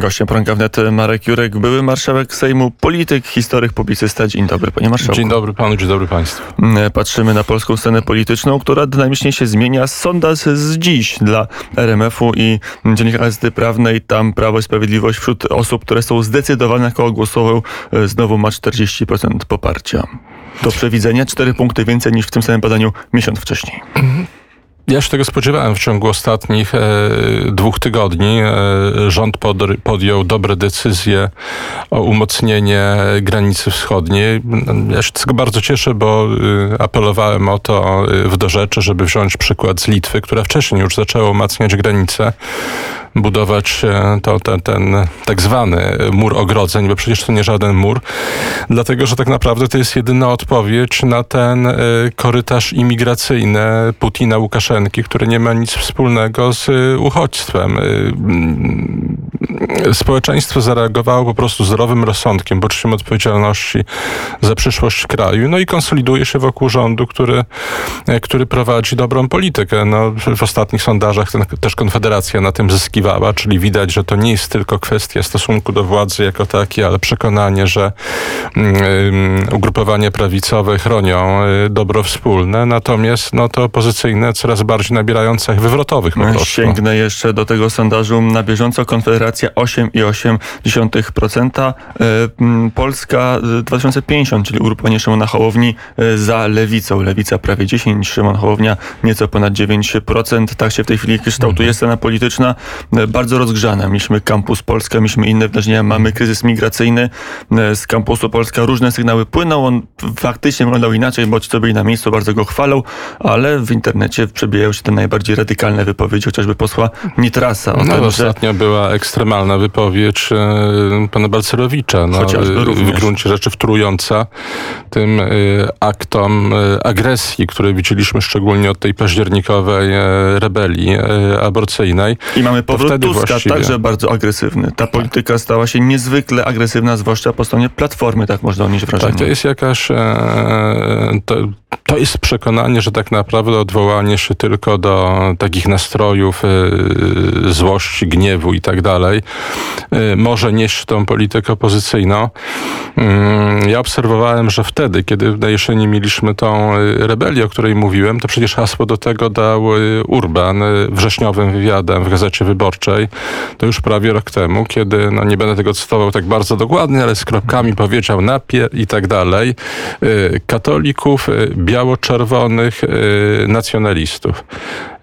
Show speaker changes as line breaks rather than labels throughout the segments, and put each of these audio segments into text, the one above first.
Gościem poranka wnet Marek Jurek, były marszałek Sejmu, polityk, historyk, publicysta. Dzień dobry, panie marszałku.
Dzień dobry panu, dzień dobry państwu.
Mm, Patrzymy na polską scenę polityczną, która dynamicznie się zmienia. Sondaż z dziś dla RMF-u i Dziennika Gazety Prawnej. Tam Prawo i Sprawiedliwość wśród osób, które są zdecydowane, koło głosował, e, znowu ma 40% poparcia. Do przewidzenia 4 punkty więcej niż w tym samym badaniu miesiąc wcześniej.
Ja się tego spodziewałem w ciągu ostatnich e, dwóch tygodni. E, rząd pod, podjął dobre decyzje o umocnienie granicy wschodniej. Ja się tego bardzo cieszę, bo e, apelowałem o to e, w dorzeczy, żeby wziąć przykład z Litwy, która wcześniej już zaczęła umacniać granicę budować e, to, ten, ten tak zwany mur ogrodzeń, bo przecież to nie żaden mur, dlatego że tak naprawdę to jest jedyna odpowiedź na ten e, korytarz imigracyjny Putina Łukaszenki, który nie ma nic wspólnego z e, uchodźstwem. Mm, społeczeństwo zareagowało po prostu zdrowym rozsądkiem, poczuciem odpowiedzialności za przyszłość kraju, no i konsoliduje się wokół rządu, który, który prowadzi dobrą politykę. No, w ostatnich sondażach ten, też Konfederacja na tym zyskiwała oczekiwała, czyli widać, że to nie jest tylko kwestia stosunku do władzy jako takiej, ale przekonanie, że um, ugrupowania prawicowe chronią y, dobro wspólne, natomiast no to opozycyjne coraz bardziej nabierają cech wywrotowych po prostu.
Sięgnę jeszcze do tego sondażu na bieżąco. Konfederacja 8,8%, y, Polska 2050, y, czyli ugrupowanie Szymona Hołowni za lewicą. Lewica prawie 10, Szymon Hołownia nieco ponad 9%. Tak się w tej chwili kształtuje mhm. scena polityczna. E, bardzo rozgrzane. Mieliśmy Kampus Polska, mieliśmy inne wydarzenia, mamy kryzys migracyjny. E, z Kampusu Polska różne sygnały płyną. On faktycznie wyglądał inaczej, bo ci, co byli na miejscu, bardzo go chwalą, ale w internecie przebijają się te najbardziej radykalne wypowiedzi, chociażby posła Nitrasa.
no, tym, ostatnio że... była ekstremalna wypowiedź e, pana Balcerowicza. No,
Chociażby również.
W gruncie rzeczy wtrująca tym aktom agresji, które widzieliśmy szczególnie od tej październikowej rebelii aborcyjnej.
I mamy powrót wtedy Tuska właściwie. także bardzo agresywny. Ta polityka stała się niezwykle agresywna, zwłaszcza po stronie Platformy, tak można odnieść wrażenie.
Tak, to jest jakaś... E, to, to jest przekonanie, że tak naprawdę odwołanie się tylko do takich nastrojów e, złości, gniewu i tak dalej e, może nieść tą politykę opozycyjną. Mm, ja obserwowałem, że wtedy, kiedy na jesieni mieliśmy tą rebelię, o której mówiłem, to przecież hasło do tego dał Urban wrześniowym wywiadem w Gazecie Wyborczej. To już prawie rok temu, kiedy, no nie będę tego cytował tak bardzo dokładnie, ale z kropkami powiedział napie i tak dalej. Katolików, biało-czerwonych nacjonalistów.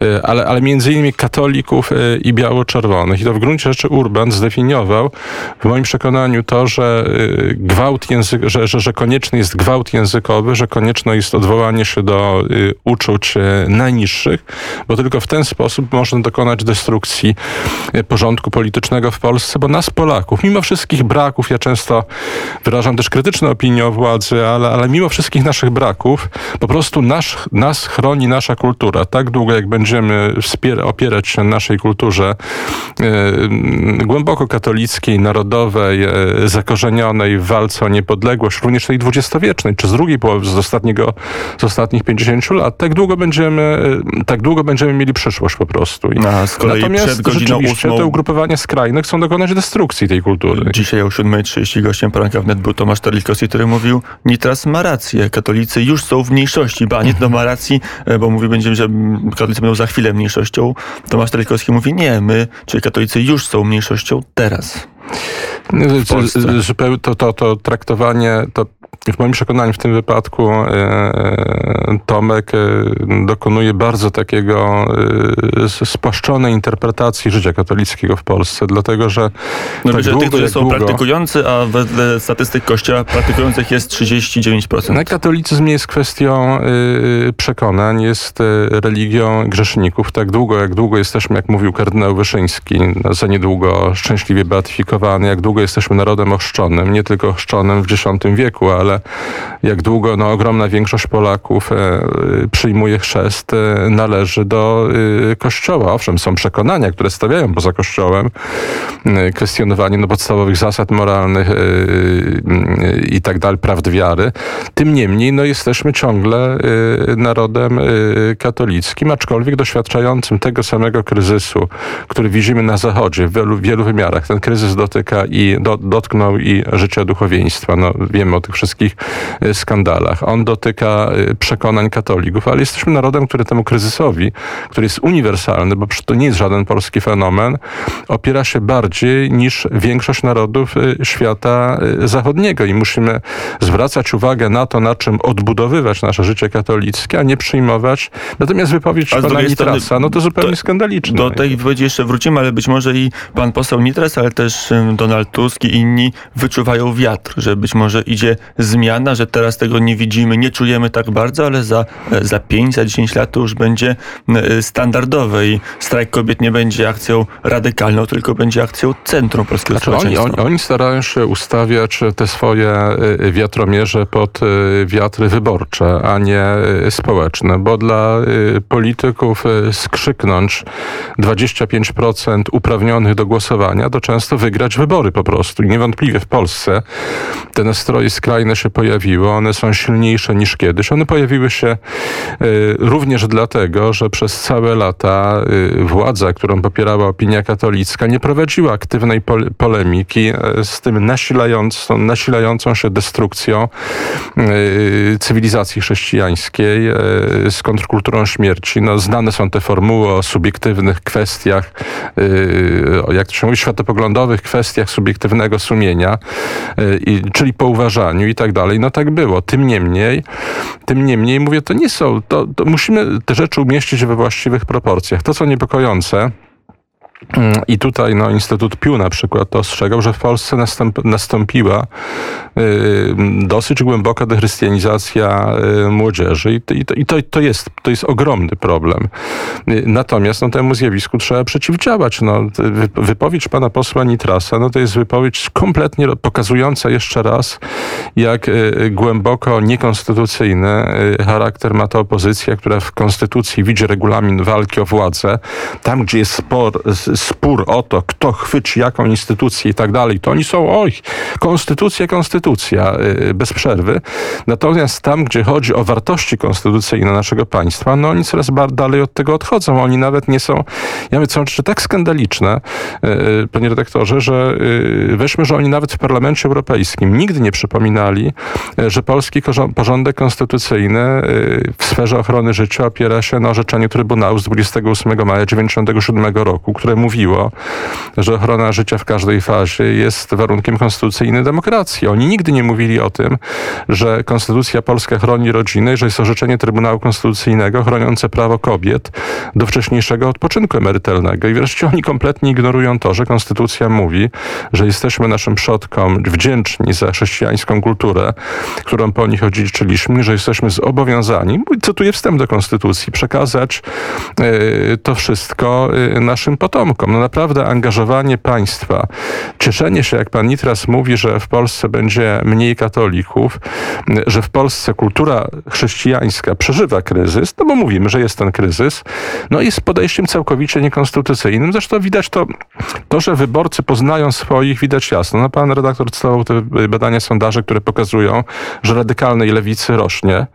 E, ale, ale między innymi katolików i biało-czerwonych. I to w gruncie rzeczy Urban zdefiniował w moim przekonaniu to, że gwałt język, że, że, że konieczny jest gwałt językowy, że konieczne jest odwołanie się do uczuć najniższych, bo tylko w ten sposób można dokonać destrukcji porządku politycznego w Polsce, bo nas Polaków, mimo wszystkich braków, ja często wyrażam też krytyczne opinie o władzy, ale, ale mimo wszystkich naszych braków, po prostu nasz, nas chroni nasza kultura. Tak długo jak będzie będziemy opierać się na naszej kulturze e, głęboko katolickiej, narodowej, e, zakorzenionej w walce o niepodległość, również tej dwudziestowiecznej, czy z drugiej połowy, z, ostatniego, z ostatnich 50 lat, tak długo będziemy, e, tak długo będziemy mieli przyszłość po prostu. I
A, z kolei przed godziną
ósmą... te ugrupowania skrajne chcą dokonać destrukcji tej kultury.
Dzisiaj o 7.30 gościem poranka wnet był Tomasz Terlikowski, który mówił, Nitras ma rację, katolicy już są w mniejszości, ba, nie to ma racji, bo mówi będziemy, że katolicy będą za chwilę mniejszością. Tomasz Telikowski mówi, nie, my, czyli katolicy już są mniejszością teraz.
To, to, to traktowanie, to w moim przekonaniu w tym wypadku e, e, Tomek e, dokonuje bardzo takiego spłaszczonej interpretacji życia katolickiego w Polsce, dlatego że
no, tak długo, tych, którzy są długo, praktykujący, a wedle statystyk Kościoła praktykujących jest 39%.
No, katolicyzm nie jest kwestią przekonań, jest religią grzeszników. Tak długo, jak długo jesteśmy, jak mówił kardynał Wyszyński, no, za niedługo szczęśliwie beatyfikowany, jak długo jesteśmy narodem ochrzczonym, nie tylko ochrzczonym w X wieku, ale jak długo no, ogromna większość Polaków przyjmuje chrzest, należy do Kościoła. Owszem, są przekonania, które stawiają poza Kościołem, kwestionowanie no, podstawowych zasad moralnych i tak dalej, prawd wiary. Tym niemniej no, jesteśmy ciągle narodem katolickim, aczkolwiek doświadczającym tego samego kryzysu, który widzimy na Zachodzie w wielu, wielu wymiarach. Ten kryzys dotyka i do, dotknął i życia duchowieństwa. No, wiemy o tych wszystkich y, skandalach. On dotyka y, przekonań katolików, ale jesteśmy narodem, który temu kryzysowi, który jest uniwersalny, bo to nie jest żaden polski fenomen, opiera się bardziej niż większość narodów y, świata zachodniego i musimy zwracać uwagę na to, na czym odbudowywać nasze życie katolickie, a nie przyjmować. Natomiast wypowiedź a pana Nitrasa, no to zupełnie to, skandaliczne.
Do tej wypowiedzi jeszcze wrócimy, ale być może i pan poseł Nitras, ale też Donald Tusk i inni wyczuwają wiatr, że być może idzie zmiana, że teraz tego nie widzimy, nie czujemy tak bardzo, ale za, e, za 5, za 10 lat to już będzie e, standardowe i strajk kobiet nie będzie akcją radykalną, tylko będzie akcją centrum polskiego znaczy,
społeczeństwa. Oni, oni, oni starają się ustawiać te swoje e, wiatromierze pod wiatry wyborcze, a nie społeczne, bo dla polityków skrzyknąć 25% uprawnionych do głosowania, to często wygrać wybory po prostu. I niewątpliwie w Polsce te nastroje skrajne się pojawiły. One są silniejsze niż kiedyś. One pojawiły się y, również dlatego, że przez całe lata y, władza, którą popierała opinia katolicka, nie prowadziła aktywnej pol polemiki y, z tym nasilającą, nasilającą się destrukcją cywilizacji chrześcijańskiej, z kontrkulturą śmierci. No, znane są te formuły o subiektywnych kwestiach, jak to się mówi, światopoglądowych kwestiach subiektywnego sumienia, czyli po uważaniu i tak dalej. No tak było. Tym niemniej, tym niemniej, mówię, to nie są, to, to musimy te rzeczy umieścić we właściwych proporcjach. To, co niepokojące, i tutaj no, Instytut Piu na przykład to ostrzegał, że w Polsce nastąp, nastąpiła dosyć głęboka dechrystianizacja y, młodzieży i, to, i to, to, jest, to jest ogromny problem. Y, natomiast no, temu zjawisku trzeba przeciwdziałać. No, wypowiedź pana posła Nitrasa no, to jest wypowiedź kompletnie pokazująca jeszcze raz, jak y, głęboko niekonstytucyjny charakter ma ta opozycja, która w konstytucji widzi regulamin walki o władzę. Tam, gdzie jest spor spór o to, kto chwyci jaką instytucję i tak dalej, to oni są, oj, konstytucja, konstytucja, y, bez przerwy. Natomiast tam, gdzie chodzi o wartości konstytucyjne naszego państwa, no oni coraz dalej od tego odchodzą. Oni nawet nie są, ja mówię, są rzeczy tak skandaliczne, y, y, panie redaktorze, że weźmy, że oni nawet w Parlamencie Europejskim nigdy nie przypominali, że polski porządek konstytucyjny w sferze ochrony życia opiera się na orzeczeniu Trybunału z 28 maja 1997 roku, które mówiło, że ochrona życia w każdej fazie jest warunkiem konstytucyjnej demokracji. Oni nigdy nie mówili o tym, że Konstytucja Polska chroni rodzinę, że jest orzeczenie Trybunału Konstytucyjnego chroniące prawo kobiet do wcześniejszego odpoczynku emerytalnego. I wreszcie oni kompletnie ignorują to, że Konstytucja mówi, że jesteśmy naszym przodkom wdzięczni za chrześcijańską kulturę, którą po nich odziedziczyliśmy, że jesteśmy zobowiązani, cytuję wstęp do Konstytucji, przekazać y, to wszystko y, naszym potomkom. No naprawdę angażowanie państwa, cieszenie się, jak pan Nitras mówi, że w Polsce będzie mniej katolików, że w Polsce kultura chrześcijańska przeżywa kryzys, no bo mówimy, że jest ten kryzys, no jest podejściem całkowicie niekonstytucyjnym. Zresztą widać to, to że wyborcy poznają swoich, widać jasno. No pan redaktor cytował te badania, sondaże, które pokazują, że radykalnej lewicy rośnie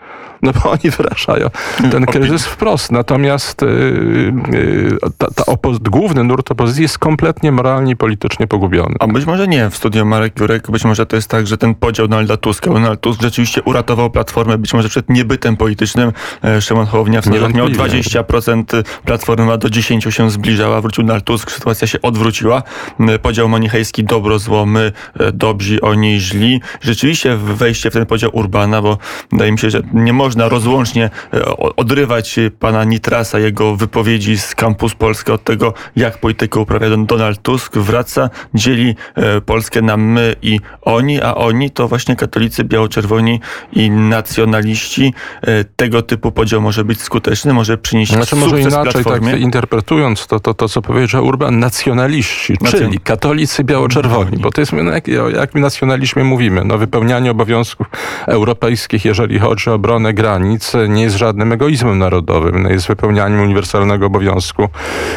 no bo oni wyrażają ten kryzys wprost. Natomiast yy, yy, ta, ta główny nurt opozycji jest kompletnie moralnie i politycznie pogubiony.
A być może nie w studiu Marek Jurek, być może to jest tak, że ten podział Donalda Tuska, Donald Tusk rzeczywiście uratował Platformę, być może przed niebytem politycznym. E, Szymon Hołownia w sondażach miał 20%, Platforma do 10% się zbliżała, wrócił Donald Tusk, sytuacja się odwróciła. E, podział manichejski, dobro, zło, my, e, dobrzy, oni, źli. Rzeczywiście wejście w ten podział Urbana, bo wydaje mi się, że nie można rozłącznie e, odrywać pana Nitrasa, jego wypowiedzi z Campus Polska od tego, jak politykę uprawia Donald Tusk. Wraca, dzieli e, Polskę na my i oni, a oni to właśnie katolicy, biało-czerwoni i nacjonaliści. E, tego typu podział może być skuteczny, może przynieść
znaczy,
sukces
może inaczej,
platformie.
tak interpretując to, to, to co powiedział Urban, nacjonaliści,
Nacjon-
czyli katolicy biało-czerwoni, bo to jest, no, jak, o jakim nacjonalizmie mówimy, no wypełnianie obowiązków europejskich, jeżeli chodzi o obronę granic, nie jest żadnym egoizmem narodowym, no, jest wypełnianiem uniwersalnego obowiązku,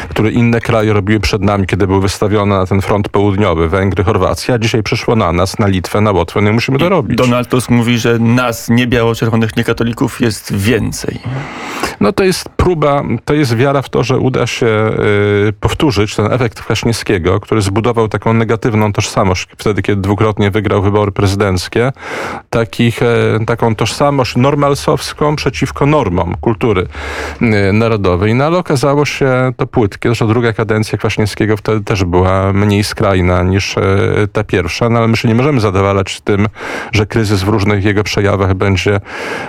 który inne kraje robiły przed nami, kiedy były wystawione na ten front południowy, Węgry, Chorwacja, a dzisiaj przyszło na nas, na Litwę, na Łotwę, no i musimy to robić.
Donald Tusk mówi, że nas, nie biało-czerwonych, nie katolików, jest więcej.
No to jest próba, to jest wiara w to, że uda się y, powtórzyć ten efekt Kwaśniewskiego, który zbudował taką negatywną tożsamość wtedy, kiedy dwukrotnie wygrał wybory prezydenckie, takich, e, taką tożsamość normalsowską przeciwko normom kultury y, narodowej. No ale okazało się to płytkie, zresztą druga kadencja Kwaśniewskiego wtedy też była mniej skrajna niż e, ta pierwsza, no ale my się nie możemy zadowalać z tym, że kryzys w różnych jego przejawach będzie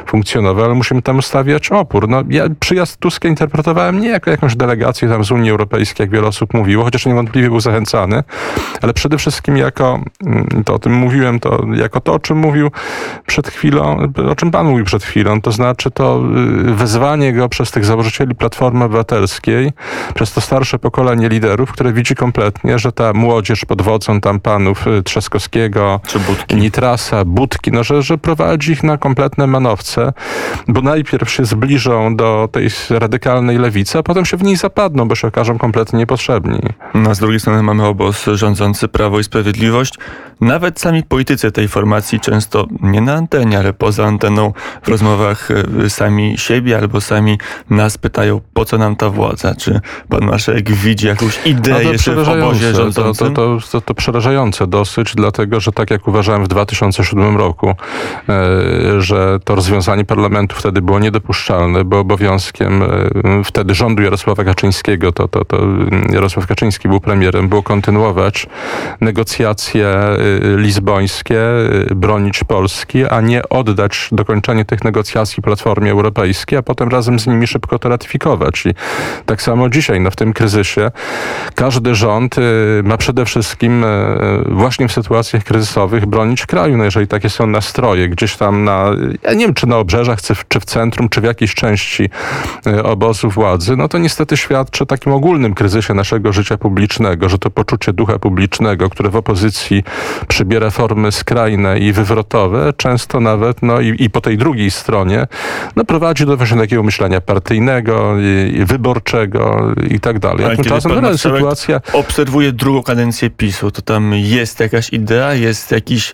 funkcjonował, ale musimy tam stawiać opór. No, ja przyjazd Tuska interpretowałem nie jako jakąś delegację tam z Unii Europejskiej, jak wiele osób mówiło, chociaż niewątpliwie był zachęcany, ale przede wszystkim jako, mm, to o tym mówiłem, to jako to, o czym mówił przed chwilą, o czym pan mówił przed chwilą, to znaczy to y, wezwanie go przez tych założycieli Platformy Obywatelskiej, przez to starsze pokolenie liderów, które widzi kompletnie, że ta młodzież pod wodzą tam panów y, Trzaskowskiego,
Czy.
Nitrasa, Budki, no, że, że prowadzi ich na kompletne manowce, bo najpierw się zbliżą do tej radykalnej lewicy, a potem się w niej zapadną, bo się okażą kompletnie niepotrzebni.
No, a z drugiej strony mamy obóz rządzący Prawo i Sprawiedliwość. Nawet sami politycy tej formacji często nie na antenie, ale poza anteną w rozmowach e, sami siebie albo sami nas pytają, po co nam ta władza? Czy pan marszałek widzi jakąś ideę jeszcze w obozie
to,
rządzącym?
to, to, to, to przerażające dosyć, dlatego że tak jak uważałem w 2007 roku, e, że to rozwiązanie parlamentu wtedy było niedopuszczalne, bo obowiązkiem e, wtedy rządu Jarosława Kaczyńskiego, to, to, to Jarosław Kaczyński był premierem, było kontynuować negocjacje e, lizbońskie, bronić Polski, a nie oddać dokończenie tych negocjacji Platformie Europejskiej, a potem razem z nimi szybko to ratyfikować. I tak samo dzisiaj, no w tym kryzysie, każdy rząd ma przede wszystkim właśnie w sytuacjach kryzysowych bronić kraju. No jeżeli takie są nastroje gdzieś tam na, ja nie wiem czy na obrzeżach, czy w, centrum, czy w jakiejś części y, obozu władzy, no to niestety świadczy o takim ogólnym kryzysie naszego życia publicznego, że to poczucie ducha publicznego, które w opozycji przybiera formy skrajne i wywrotowe, często nawet, no i, i po tej drugiej stronie, no prowadzi do właśnie takiego myślenia partyjnego, i, i wyborczego i tak dalej. A tymczasem
pan
sytuacja
obserwuje drugą kadencję PiSu, to tam jest jakaś idea, jest jakiś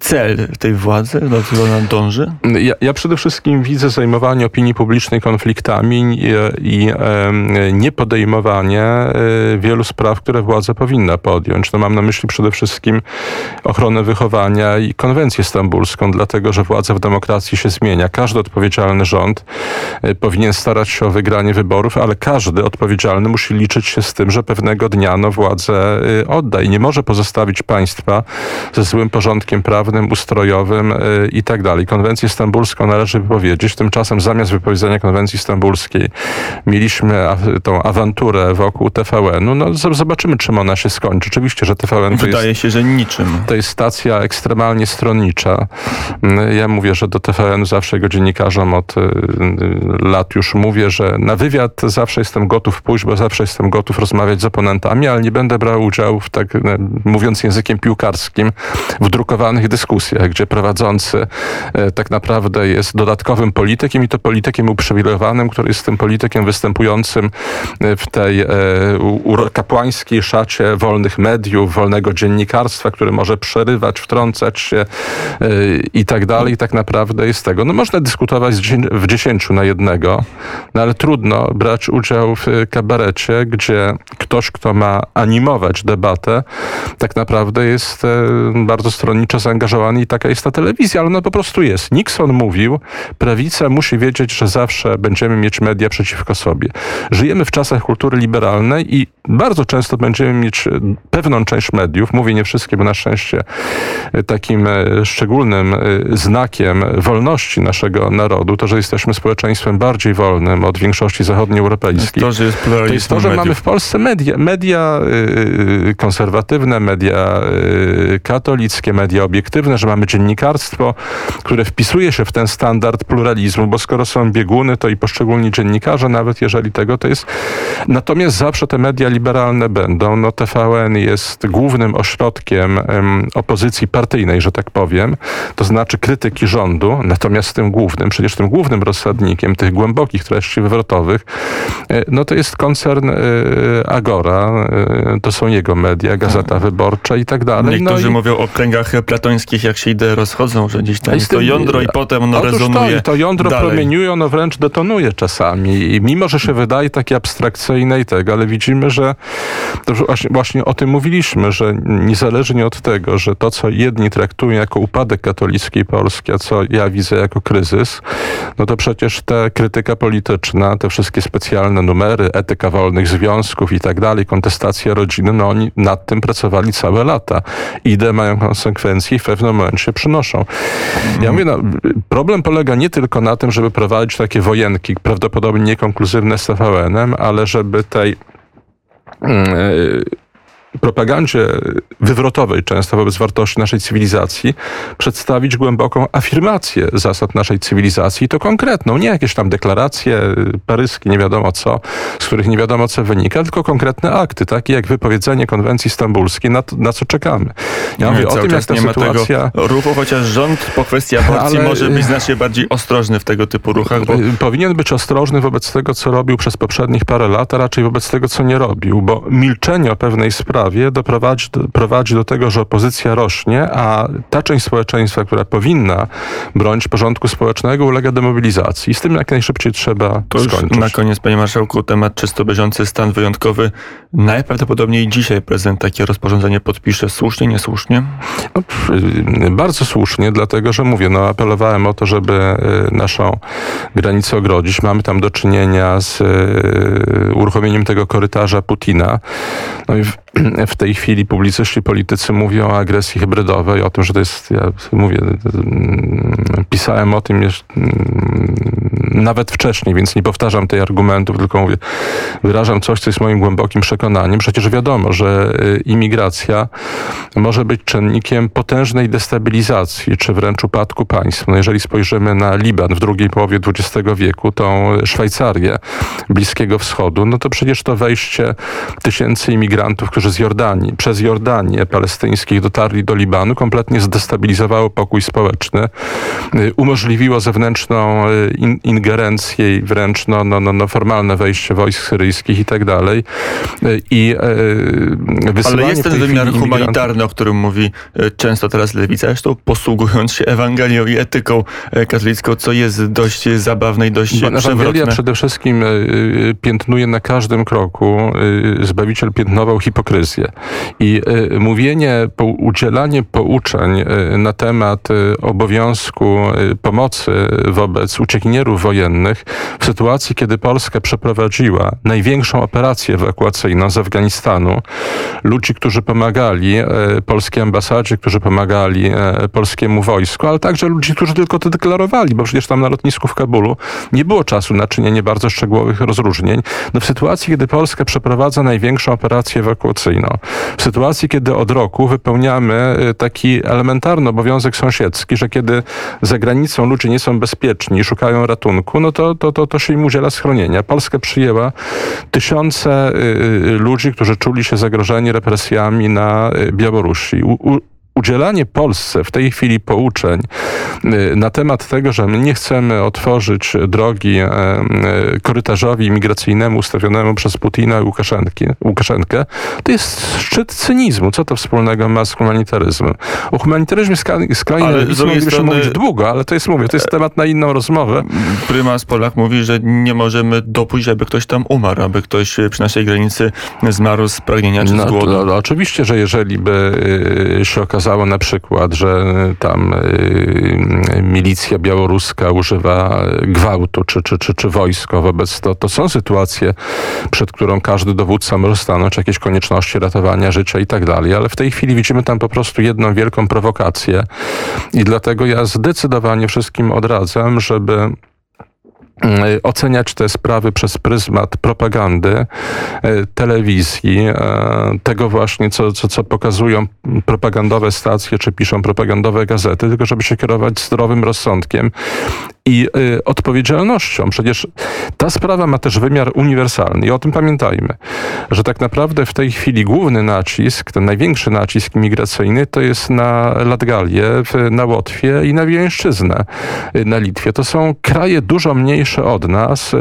cel tej władzy, do którego ona dąży?
Ja, ja przede wszystkim widzę zajmowanie opinii publicznej konfliktami i, i e, wielu spraw, które władza powinna podjąć. No mam na myśli przede wszystkim ochronę wychowania i konwencję stambulską, dlatego że władza w demokracji się zmienia. Każdy odpowiedzialny rząd e, powinien starać się o wygranie wyborów, ale każdy odpowiedzialny musi liczyć się z tym, że pewnego dnia no, władzę e, odda i nie może pozostawić państwa ze złym porządkiem prawnym, ustrojowym e, i tak dalej. Konwencję stambulską należy wypowiedzieć. Tymczasem zamiast wypowiedzenia konwencji stambulskiej mieliśmy tą awanturę wokół TVN-u. No zobaczymy, czym ona się skończy. Oczywiście, że TVN to jest
Wydaje się, że niczym.
to jest stacja ekstremalnie stronnicza. Mm, Ja mówię, że do TVN zawsze jego dziennikarzom od y, y, lat już mówię, że na wywiad zawsze jestem gotów pójść, bo zawsze jestem gotów rozmawiać z oponentami, ale nie będę brał udziału w tak, y, mówiąc językiem piłkarskim, w drukowanych dyskusjach, gdzie prowadzący y, tak naprawdę jest dodatkowym politykiem i to politykiem uprzywilejowanym, który jest tym politykiem występującym y, w tej e, kapłańskiej szacie wolnych mediów, wolnego dziennikarstwa, który może przerywać, wtrącać się i tak dalej. Tak naprawdę jest tego. No można dyskutować w dziesięciu na jednego, no ale trudno brać udział w kabarecie, gdzie ktoś, kto ma animować debatę, tak naprawdę jest e, bardzo stronniczo zaangażowany i taka jest ta telewizja, ale ona po prostu jest. Nixon mówił, prawica musi wiedzieć, że zawsze będziemy mieć media przeciwko sobie. Żyjemy w czasach kultury liberalnej i bardzo często będziemy mieć e, pewną część mediów, mówię nie wszystkie, bo na szczęście e, takim e, szczególnym znakiem wolności naszego narodu, to, że jesteśmy społeczeństwem bardziej wolnym od większości zachodnioeuropejskich.
To, że jest
To jest to, że
mediów.
mamy w Polsce media, media konserwatywne, media katolickie, media obiektywne, pozytywne, że mamy dziennikarstwo, które wpisuje się w ten standard pluralizmu, bo skoro są bieguny, to i poszczególni dziennikarze, nawet jeżeli tego to jest. Natomiast zawsze te media liberalne będą. No TVN jest głównym ośrodkiem um, opozycji partyjnej, że tak powiem, to znaczy krytyki rządu, natomiast tym głównym, przecież tym głównym rozsadnikiem tych głębokich treści wywrotowych, e, no to jest koncern e, Agora, e, to są jego media, Gazeta tak. Wyborcza i tak dalej.
Niektórzy
no
i... mówią o kręgach platońskich, jak się idee rozchodzą, że gdzieś tam jest to jądro i potem ono rezonuje
to, to jądro dalej. promieniuje, ono wręcz detonuje czasami i mimo, że się wydaje takie abstrakcyjne i tego, ale widzimy, że właśnie, właśnie o tym mówiliśmy, że niezależnie od tego, że to, co jedni traktują jako upadek katolickiej Polski, a co ja widzę jako kryzys, no to przecież ta krytyka polityczna, te wszystkie specjalne numery, etyka wolnych związków i tak dalej, kontestacja rodziny, no oni nad tym pracowali całe lata. Idee mają konsekwencje i pewnym momencie przynoszą. Ja mówię, no, problem polega nie tylko na tym, żeby prowadzić takie wojenki, prawdopodobnie niekonkluzywne z TVN-em, ale żeby tej yy, propagandzie wywrotowej często wobec wartości naszej cywilizacji przedstawić głęboką afirmację zasad naszej cywilizacji i to konkretną, nie jakieś tam deklaracje paryskie, nie wiadomo co, z których nie wiadomo co wynika, tylko konkretne akty, takie jak wypowiedzenie konwencji stambulskiej, na, na co czekamy.
Ja mówię nie, o tym, jak ta nie sytuacja... Ma tego ruchu, chociaż rząd po kwestii aborcji Ale... może być znacznie bardziej ostrożny w tego typu ruchach, bo...
Powinien być ostrożny wobec tego, co robił przez poprzednich parę lat, a raczej wobec tego, co nie robił, bo milczenie o pewnej sprawie doprowadzi do, prowadzi do tego, że opozycja rośnie, a ta część społeczeństwa, która powinna bronić porządku społecznego, ulega demobilizacji. I z tym jak najszybciej trzeba to skończyć.
Na koniec, panie marszałku, temat czysto bieżący stan wyjątkowy. Najprawdopodobniej dzisiaj prezydent takie rozporządzenie podpisze. Słusznie, niesłusznie? No,
bardzo słusznie, dlatego że mówię, no apelowałem o to, żeby y, naszą granicę ogrodzić. Mamy tam do czynienia z y, uruchomieniem tego korytarza Putina. No i w tej chwili publicyści, politycy mówią o agresji hybrydowej, o tym, że to jest, ja mówię, pisałem o tym jeszcze, nawet wcześniej, więc nie powtarzam tej argumentów, tylko mówię, wyrażam coś, co jest moim głębokim przekonaniem. Przecież wiadomo, że y, imigracja może być czynnikiem potężnej destabilizacji, czy wręcz upadku państw. No jeżeli spojrzymy na Liban w drugiej połowie XX wieku, tą Szwajcarię Bliskiego Wschodu, no to przecież to wejście tysięcy imigrantów, którzy z Jordanii, przez Jordanię palestyńskich dotarli do Libanu, kompletnie zdestabilizowało pokój społeczny, y, umożliwiło zewnętrzną y, ingerencję i wręcz no, no, no, no formalne wejście wojsk syryjskich i tak dalej. Y, I
Ale jest ten wymiar humanitarny, o którym mówi często teraz lewica, zresztą posługując się Ewangelią i etyką katolicką, co jest dość zabawne i dość Bo Ewangelia
przede wszystkim piętnuje na każdym kroku, Zbawiciel piętnował hipokryzję. I y, mówienie, udzielanie pouczeń y, na temat y, obowiązku pomocy wobec uciekinierów wojennych w sytuacji, kiedy Polska przeprowadziła największą operację ewakuacyjną z Afganistanu, ludzi, którzy pomagali polskiej ambasadzie, którzy pomagali polskiemu wojsku, ale także ludzi, którzy tylko to deklarowali, bo przecież tam na lotnisku w Kabulu nie było czasu na czynienie bardzo szczegółowych rozróżnień. No w sytuacji, kiedy Polska przeprowadza największą operację w sytuacji, kiedy od roku wypełniamy y, taki elementarny obowiązek sąsiedzki, że kiedy za granicą ludzie nie są bezpieczni szukają ratunku, no to, to, to, to się im udziela schronienia. Polska przyjęła tysiące y, y, ludzi, którzy czuli się zagrożeni represjami na Białorusi. U, udzielanie Polsce w tej chwili pouczeń y, na temat tego, że my nie chcemy otworzyć drogi e, e, korytarzowi imigracyjnemu ustawionemu przez Putina i Łukaszenkę, to jest szczyt cynizmu. Co to wspólnego ma z humanitaryzmem? O humanitaryzmie skrajnie moglibyśmy mówić długo, ale to jest, mówię, to jest temat na inną rozmowę.
Prymas Polak mówi, że nie możemy dopuścić, aby ktoś tam umarł, aby ktoś przy naszej granicy zmarł z pragnienia czy z no, głodu.
No, no, oczywiście, że jeżeli by y, się okazało, okazało na przykład, że tam y, milicja białoruska używa gwałtu czy, czy, czy, czy wojsko wobec to, to są sytuacje, przed którą każdy dowódca może stanąć, jakieś konieczności ratowania życia i tak dalej, ale w tej chwili widzimy tam po prostu jedną wielką prowokację i dlatego ja zdecydowanie wszystkim odradzam, żeby y, oceniać te sprawy przez pryzmat propagandy, y, telewizji, tego właśnie, co, co, co pokazują propagandowe stacje, czy piszą propagandowe gazety, tylko żeby się kierować zdrowym rozsądkiem i y, odpowiedzialnością. Przecież ta sprawa ma też wymiar uniwersalny i o tym pamiętajmy, że tak naprawdę w tej chwili główny nacisk, ten największy nacisk migracyjny to jest na Latgalię, na Łotwie i na Wileńszczyznę y, na Litwie. To są kraje dużo mniejsze od nas, y,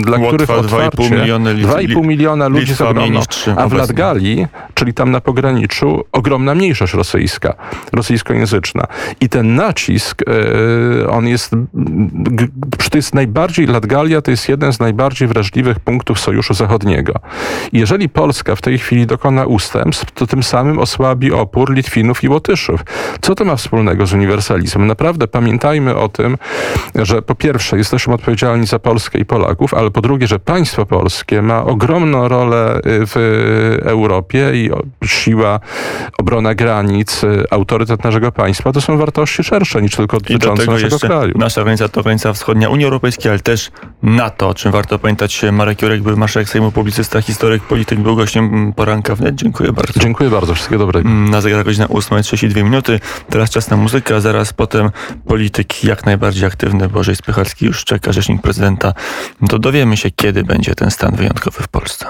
dla
Łotwa,
których otwarcie
2,5 miliony, Lit-
2,5 miliona ludzi
Litwa
jest ogromno, a w. Latgalii, czyli tam na pograniczu, ogromna mniejszość rosyjska, rosyjskojęzyczna. I ten nacisk, e, on jest, to jest najbardziej, Latgalia to jest jeden z najbardziej wrażliwych punktów Sojuszu Zachodniego. Jeżeli Polska w tej chwili dokona ustępstw, to tym samym osłabi opór Litwinów i Łotyszów. Co to ma wspólnego z uniwersalizmem? Naprawdę pamiętajmy o tym, że po pierwsze jesteśmy odpowiedzialni za Polskę i Polaków, ale po drugie, że państwo polskie ma ogromną rolę y, w Europie i siła, obrona granic, y, autorytet naszego państwa to są wartości szersze niż tylko
do
dotyczące naszego kraju.
nasza granica to granica wschodnia Unii Europejskiej, ale też NATO, o czym warto pamiętać. Marek Jurek, był marszałek Sejmu, publicysta, historyk, polityk, był gościem poranka wnet. Dziękuję bardzo.
Dziękuję bardzo, wszystkiego dobrego.
Mm, Na zegarach godzina 8.32 minuty. Teraz czas na muzykę, a zaraz potem polityk jak najbardziej aktywny. Bożej Spychalski już czeka, rzecznik prezydenta. To dowiemy się, kiedy będzie ten stan wyjątkowy w Polsce.